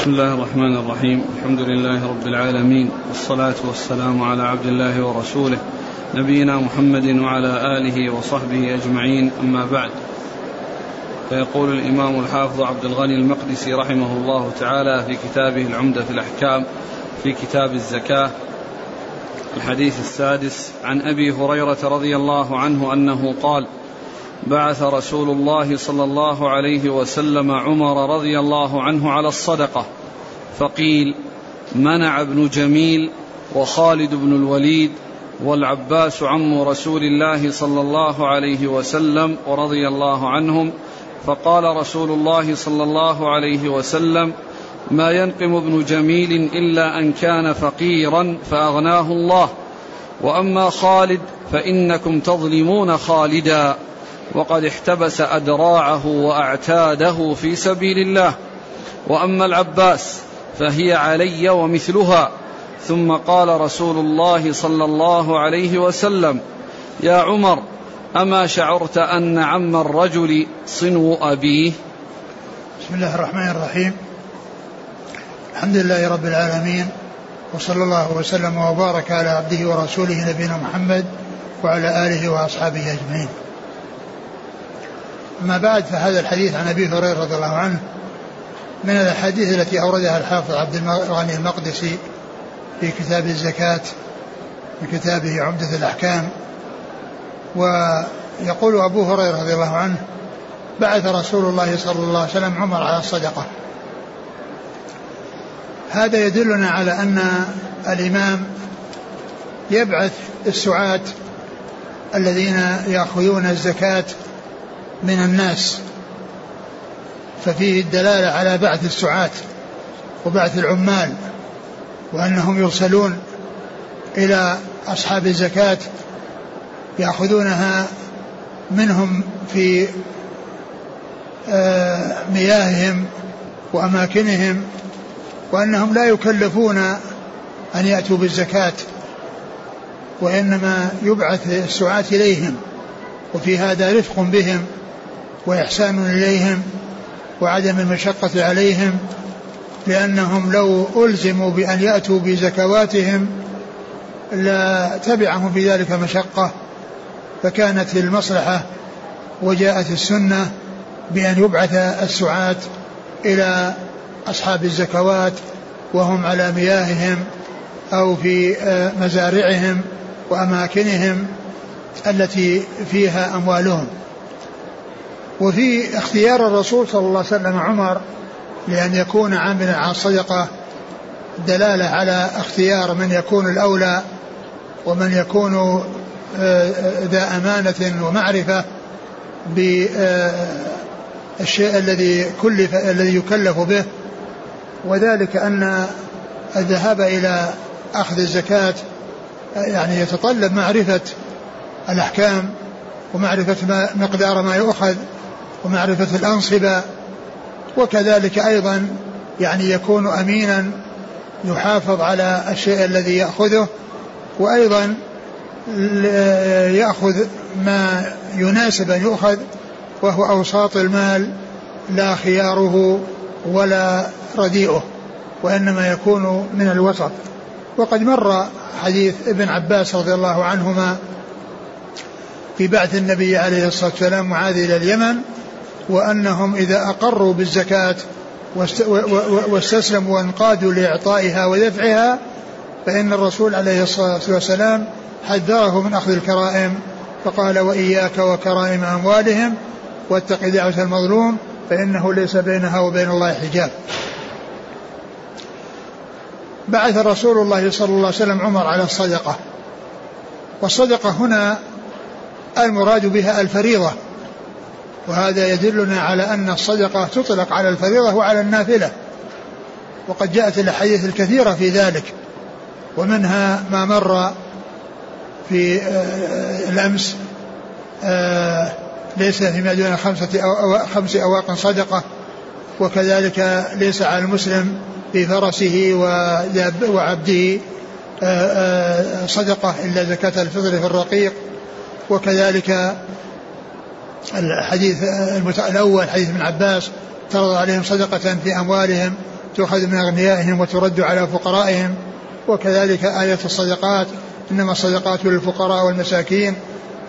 بسم الله الرحمن الرحيم. الحمد لله رب العالمين. والصلاة والسلام على عبد الله ورسوله. نبينا محمد وعلى آله وصحبه أجمعين. أما بعد. فيقول الإمام الحافظ عبد الغني المقدسي رحمه الله تعالى في كتابه العمدة في الأحكام في كتاب الزكاة الحديث السادس عن أبي هريرة رضي الله عنه أنه قال بعث رسول الله صلى الله عليه وسلم عمر رضي الله عنه على الصدقة فقيل منع ابن جميل وخالد بن الوليد والعباس عم رسول الله صلى الله عليه وسلم ورضي الله عنهم فقال رسول الله صلى الله عليه وسلم ما ينقم ابن جميل إلا أن كان فقيرا فأغناه الله وأما خالد فإنكم تظلمون خالدا. وقد احتبس أدراعه وأعتاده في سبيل الله. وأما العباس فهي علي ومثلها. ثم قال رسول الله صلى الله عليه وسلم يا عمر أما شعرت أن عم الرجل صنو أبيه؟ بسم الله الرحمن الرحيم. الحمد لله رب العالمين وصلى الله وسلم وبارك على عبده ورسوله نبينا محمد وعلى آله وأصحابه أجمعين. أما بعد فهذا الحديث عن أبي هريرة رضي الله عنه من الأحاديث التي أوردها الحافظ عبد الغني المقدسي في كتاب الزكاة في كتابه عمدة الأحكام. ويقول أبو هريرة رضي الله عنه بعث رسول الله صلى الله عليه وسلم عمر على الصدقة. هذا يدلنا على أن الإمام يبعث السعاة الذين يأخذون الزكاة من الناس ففيه الدلالة على بعث السعاة وبعث العمال وأنهم يرسلون إلى أصحاب الزكاة يأخذونها منهم في آه، مياههم وأماكنهم وأنهم لا يكلفون أن يأتوا بالزكاة وإنما يبعث السعاة إليهم وفي هذا رفق بهم. وإحسان إليهم وعدم المشقة عليهم لأنهم لو ألزموا بأن يأتوا بزكواتهم لا تبعهم في ذلك مشقة فكانت المصلحة وجاءت السنة بأن يبعث السعاة إلى أصحاب الزكوات وهم على مياههم أو في آه، مزارعهم وأماكنهم التي فيها أموالهم. وفي اختيار الرسول صلى الله عليه وسلم عمر لأن يكون عاملا على الصدقة دلالة على اختيار من يكون الأولى ومن يكون آه، ذا أمانة ومعرفة بالشيء الذي كلف الذي يكلف به. وذلك أن الذهاب إلى أخذ الزكاة يعني يتطلب معرفة الأحكام ومعرفة ما مقدار ما يؤخذ. ومعرفة الأنصبة وكذلك أيضا يعني يكون أمينا يحافظ على الشيء الذي يأخذه وأيضا يأخذ ما يناسب أن يؤخذ وهو أوساط المال لا خياره ولا رديئه وإنما يكون من الوسط. وقد مر حديث ابن عباس رضي الله عنهما في بعث النبي عليه الصلاة والسلام معاذ إلى اليمن وأنهم إذا أقروا بالزكاة واستسلموا وانقادوا لإعطائها ودفعها فإن الرسول عليه الصلاة والسلام حذره من أخذ الكرائم فقال وإياك وكرائم أموالهم واتق دعوة المظلوم فإنه ليس بينها وبين الله حجاب. بعث رسول الله صلى الله عليه وسلم عمر على الصدقة والصدقة هنا المراد بها الفريضة. وهذا يدلنا على أن الصدقة تطلق على الفريضة وعلى النافلة. وقد جاءت الأحاديث الكثيرة في ذلك ومنها ما مر في آه، الأمس آه، ليس فيما دون خمسة أو خمس أواق صدقة وكذلك ليس على المسلم في فرسه وعبده آه، صدقة إلا زكاة الفطر في الرقيق وكذلك الحديث الأول حديث ابن عباس ترضى عليهم صدقة في أموالهم تؤخذ من أغنيائهم وترد على فقرائهم وكذلك آية الصدقات إنما الصدقات للفقراء والمساكين.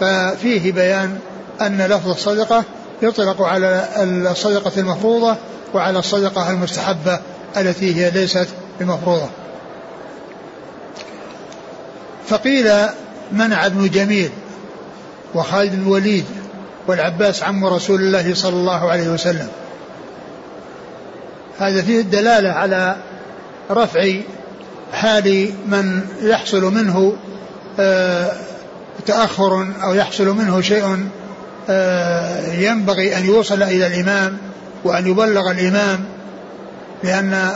ففيه بيان أن لفظ الصدقة يطلق على الصدقة المفروضة وعلى الصدقة المستحبة التي هي ليست بمفروضة. فقيل منع ابن جميل وخالد بن الوليد والعباس عم رسول الله صلى الله عليه وسلم. هذا فيه الدلالة على رفع حال من يحصل منه آه، تأخر أو يحصل منه شيء آه، ينبغي أن يوصل إلى الإمام وأن يبلغ الإمام لأن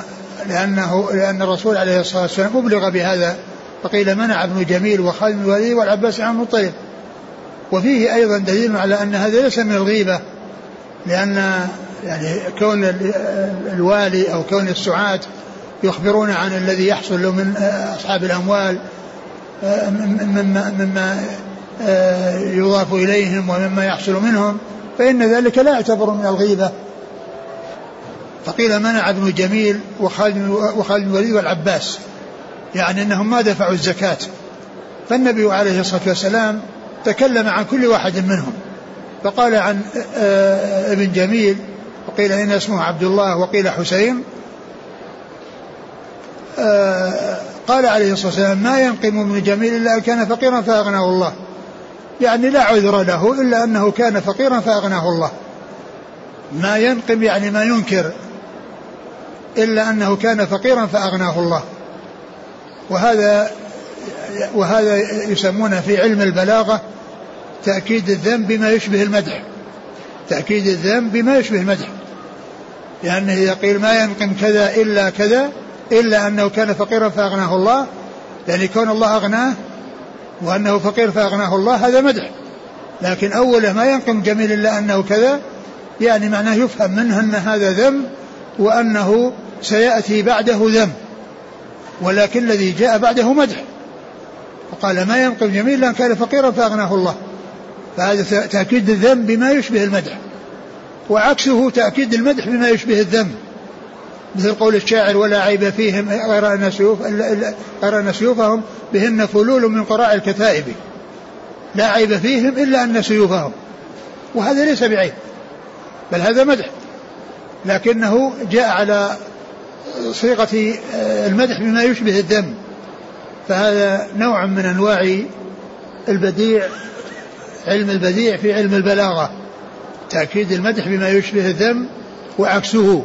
لأنه لأن الرسول عليه الصلاة والسلام أبلغ بهذا فقيل منع ابن جميل وخالد بن الوليد والعباس عن المطلب. وفيه أيضا دليل على أن هذا ليس من الغيبة لأن يعني كون الوالي أو كون السعاة يخبرون عن الذي يحصل من أصحاب الأموال مما, مما يضاف إليهم ومما يحصل منهم فإن ذلك لا يعتبر من الغيبة. فقيل منع ابن جميل وخالد وخالد الوليد والعباس يعني أنهم ما دفعوا الزكاة. فالنبي عليه الصلاة والسلام تكلم عن كل واحد منهم. فقال عن آه، ابن جميل وقيل إن اسمه عبد الله وقيل حسين. آه، قال عليه الصلاة والسلام ما ينقم ابن جميل إلا أن كان فقيرا فأغناه الله. يعني لا عذر له إلا أنه كان فقيرا فأغناه الله. ما ينقم يعني ما ينكر إلا أنه كان فقيرا فأغناه الله. وهذا وهذا يسمونه في علم البلاغة تأكيد الذنب بما يشبه المدح. تأكيد الذنب بما يشبه المدح. لأنه إذا قيل ما ينقم كذا إلا كذا إلا أنه كان فقيرا فأغناه الله. يعني كون الله أغناه وأنه فقير فأغناه الله هذا مدح. لكن أوله ما ينقم جميل إلا أنه كذا يعني معناه يفهم منه أن هذا ذنب وأنه سيأتي بعده ذنب. ولكن الذي جاء بعده مدح. وقال ما ينقم جميل لأن كان فقيرا فأغناه الله. فهذا تأكيد الذنب بما يشبه المدح. وعكسه تأكيد المدح بما يشبه الذنب. مثل قول الشاعر ولا عيب فيهم غير أن سيوف غير أن سيوفهم بهن فلول من قراء الكتائب. لا عيب فيهم إلا أن سيوفهم. وهذا ليس بعيب بل هذا مدح. لكنه جاء على صيغة المدح بما يشبه الذم فهذا نوع من أنواع البديع علم البديع في علم البلاغة تأكيد المدح بما يشبه الذم وعكسه.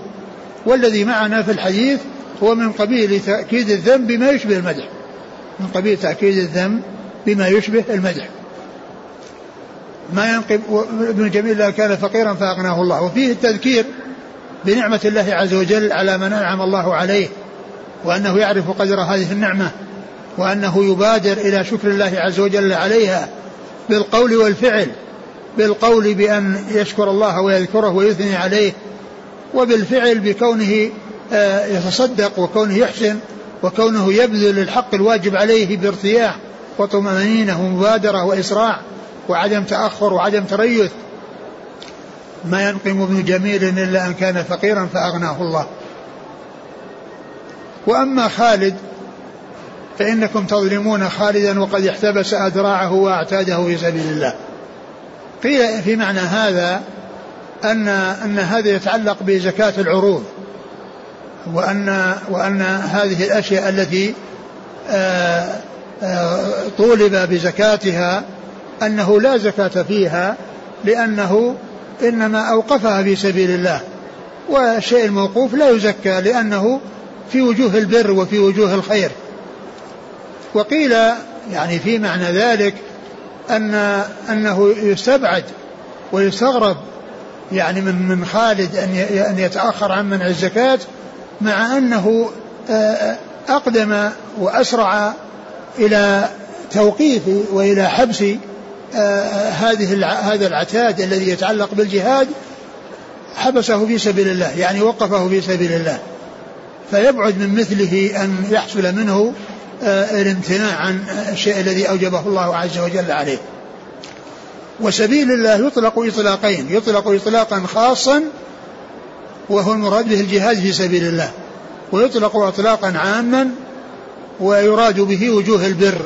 والذي معنا في الحديث هو من قبيل تأكيد الذم بما يشبه المدح من قبيل تأكيد الذم بما يشبه المدح. ما ينقب ابن جميل كان فقيرا فأغناه الله. وفيه التذكير بنعمة الله عز وجل على من أنعم الله عليه وأنه يعرف قدر هذه النعمة. وأنه يبادر إلى شكر الله عز وجل عليها بالقول والفعل بالقول بأن يشكر الله ويذكره ويثني عليه وبالفعل بكونه آه، يتصدق وكونه يحسن وكونه يبذل الحق الواجب عليه بارتياح وطمأنينة ومبادرة وإسراع وعدم تأخر وعدم تريث. ما ينقم ابن جميل إلا أن كان فقيرا فأغناه الله. وأما خالد فإنكم تظلمون خالدا وقد احتبس أدراعه وأعتاده في سبيل الله. قيل في معنى هذا أن أن هذا يتعلق بزكاة العروض وأن وأن هذه الأشياء التي آه، آه، طولب بزكاتها أنه لا زكاة فيها لأنه إنما أوقفها في سبيل الله. والشيء الموقوف لا يزكى لأنه في وجوه البر وفي وجوه الخير. وقيل يعني في معنى ذلك أن أنه يستبعد ويستغرب يعني من من خالد أن أن يتأخر عن منع الزكاة مع أنه آه، أقدم وأسرع إلى توقيف وإلى حبس آه، هذه هذا العتاد الذي يتعلق بالجهاد حبسه في سبيل الله يعني وقفه في سبيل الله. فيبعد من مثله أن يحصل منه الامتناع عن الشيء الذي أوجبه الله عز وجل عليه. وسبيل الله يطلق إطلاقين يطلق إطلاقا خاصا وهو المراد به الجهاد في سبيل الله. ويطلق إطلاقا عاما ويراد به وجوه البر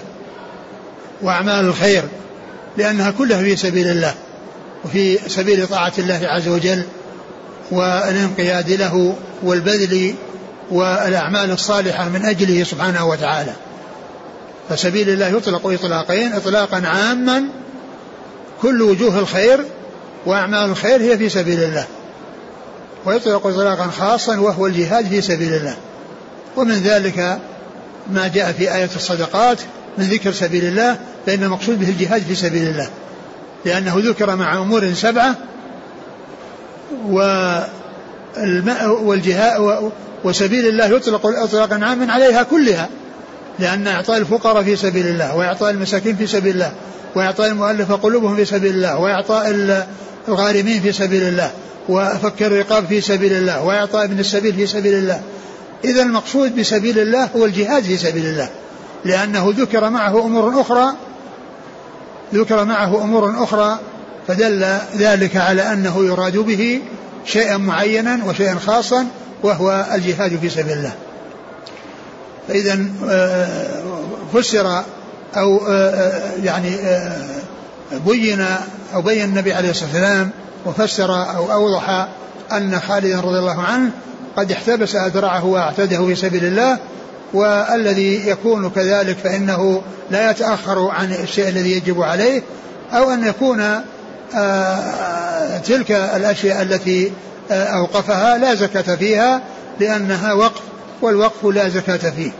وأعمال الخير لأنها كلها في سبيل الله وفي سبيل طاعة الله عز وجل والانقياد له والبذل والأعمال الصالحة من أجله سبحانه وتعالى. فسبيل الله يطلق إطلاقين إطلاقا عاما. كل وجوه الخير وأعمال الخير هي في سبيل الله. ويطلق إطلاقا خاصا وهو الجهاد في سبيل الله. ومن ذلك ما جاء في آية الصدقات من ذكر سبيل الله فإن المقصود به الجهاد في سبيل الله. لأنه ذكر مع أمور سبعة والجهاد وسبيل الله يطلق اطلاقا عاما عليها كلها لأن إعطاء الفقراء في سبيل الله وإعطاء المساكين في سبيل الله وإعطاء المؤلفة قلوبهم في سبيل الله وإعطاء الغارمين في سبيل الله وفك الرقاب في سبيل الله وإعطاء ابن السبيل في سبيل الله. إذا المقصود بسبيل الله هو الجهاد في سبيل الله لأنه ذكر معه أمور أخرى ذكر معه أمور أخرى فدل ذلك على أنه يراد به شيئا معينا وشيئا خاصا وهو الجهاد في سبيل الله. فإذا آه، فسر أو آه، آه، يعني بين أو بين النبي عليه الصلاة والسلام وفسر أو أوضح أن خالدا رضي الله عنه قد احتبس أذرعه واعتده في سبيل الله والذي يكون كذلك فإنه لا يتأخر عن الشيء الذي يجب عليه أو أن يكون تلك الأشياء التي أوقفها لا زكاة فيها لأنها وقف والوقف لا زكاة فيه.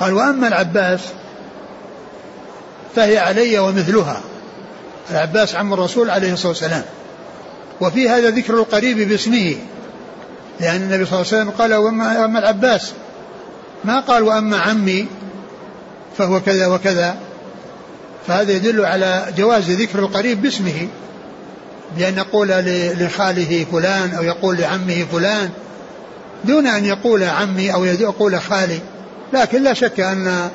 قال وأما العباس فهي علي ومثلها. العباس عم الرسول عليه الصلاة والسلام. وفي هذا ذكر القريب باسمه لأن النبي صلى الله عليه وسلم قال وأما, وأما العباس. ما قال وأما عمي فهو كذا وكذا. فهذا يدل على جواز ذكر القريب باسمه. بأن يقول لخاله فلان أو يقول لعمه فلان دون أن يقول عمي أو يقول خالي. لكن لا شك أن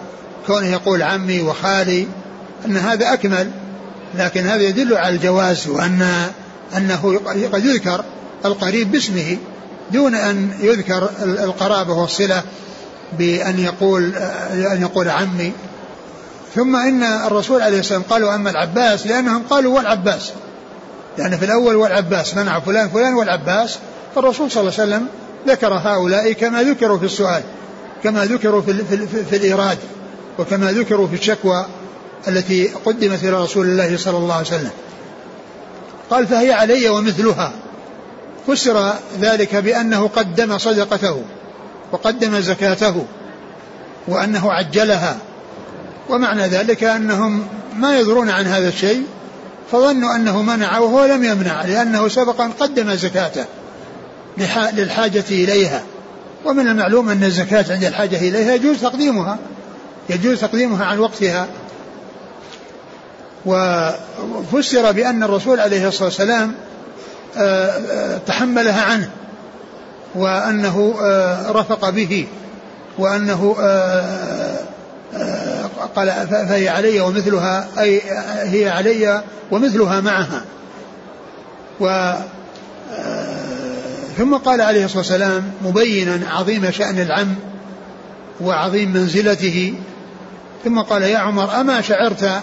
كونه يقول عمي وخالي أن هذا أكمل. لكن هذا يدل على الجواز وأن أنه قد يذكر القريب باسمه دون أن يذكر القرابة والصلة بأن يقول أن يقول عمي. ثم إن الرسول عليه السلام قالوا أما العباس لأنهم قالوا والعباس لأن في الأول والعباس منع فلان فلان والعباس فالرسول صلى الله عليه وسلم ذكر هؤلاء كما ذكروا في السؤال كما ذكروا في, في, في, في الإيراد وكما ذكروا في الشكوى التي قدمت إلى رسول الله صلى الله عليه وسلم. قال فهي علي ومثلها. فسر ذلك بأنه قدم صدقته وقدم زكاته وأنه عجلها ومعنى ذلك أنهم ما يدرون عن هذا الشيء فظنوا أنه منع وهو لم يمنع لأنه سبقا قدم زكاته للحاجة إليها. ومن المعلوم أن الزكاة عند الحاجة إليها يجوز تقديمها يجوز تقديمها عن وقتها. وفسر بأن الرسول عليه الصلاة والسلام آه، آه، تحملها عنه وأنه آه، رفق به وأنه قال فهي علي ومثلها أي هي علي ومثلها معها. و ثم قال عليه الصلاة والسلام مبينا عظيم شأن العم وعظيم منزلته. ثم قال يا عمر أما شعرت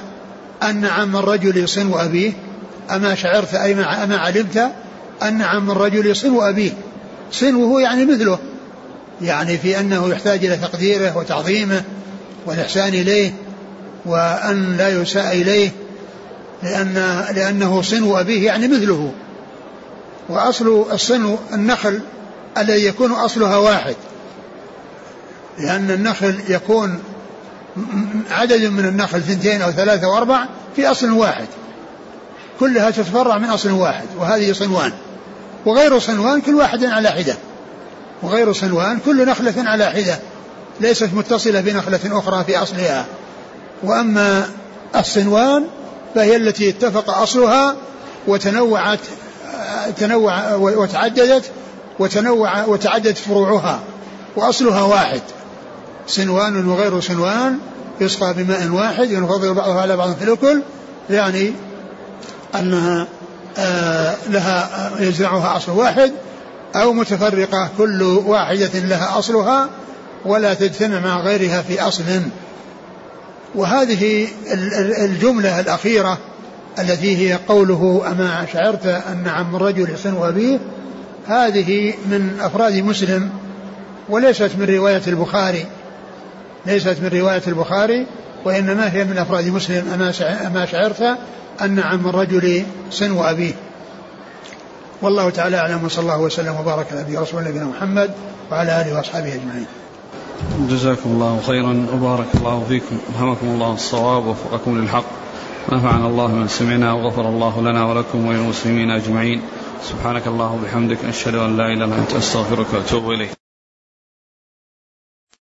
أن عم الرجل صنو أبيه أما شعرت أي ما أما علمت أن عم الرجل صنو أبيه صنوه يعني مثله يعني في أنه يحتاج إلى تقديره وتعظيمه والإحسان إليه وأن لا يساء إليه لأن لأنه صنو أبيه يعني مثله. وأصل الصنو النخل الذي يكون أصلها واحد. لأن النخل يكون عدد من النخل ثنتين أو ثلاثة أو أربع في أصل واحد. كلها تتفرع من أصل واحد وهذه صنوان. وغير صنوان كل واحد على حدة. وغير صنوان كل نخلة على حدة. ليست متصلة بنخلة أخرى في أصلها. وأما الصنوان فهي التي اتفق أصلها وتنوعت تنوع وتعددت وتنوع وتعددت فروعها وأصلها واحد. صنوان وغير صنوان يسقى بماء واحد ينفضل بعضها على بعض في الأكل يعني أنها آه، لها يزرعها أصل واحد أو متفرقة كل واحدة لها أصلها ولا تجتمع مع غيرها في أصل. وهذه الجملة الأخيرة التي هي قوله أما شعرت أن عم الرجل يحسن أبيه هذه من أفراد مسلم وليست من رواية البخاري. ليست من رواية البخاري وإنما هي من أفراد مسلم. أما شعرت أن عم الرجل سن أبيه. والله تعالى أعلم وصلى الله وسلم وبارك على نبينا محمد وعلى آله وأصحابه أجمعين. جزاكم الله خيرا وبارك الله فيكم. ألهمكم الله الصواب ووفقكم للحق. ونفعنا الله من سمعنا وغفر الله لنا ولكم وللمسلمين أجمعين. سبحانك اللهم وبحمدك أشهد أن لا إله إلا أنت أستغفرك وأتوب إليك.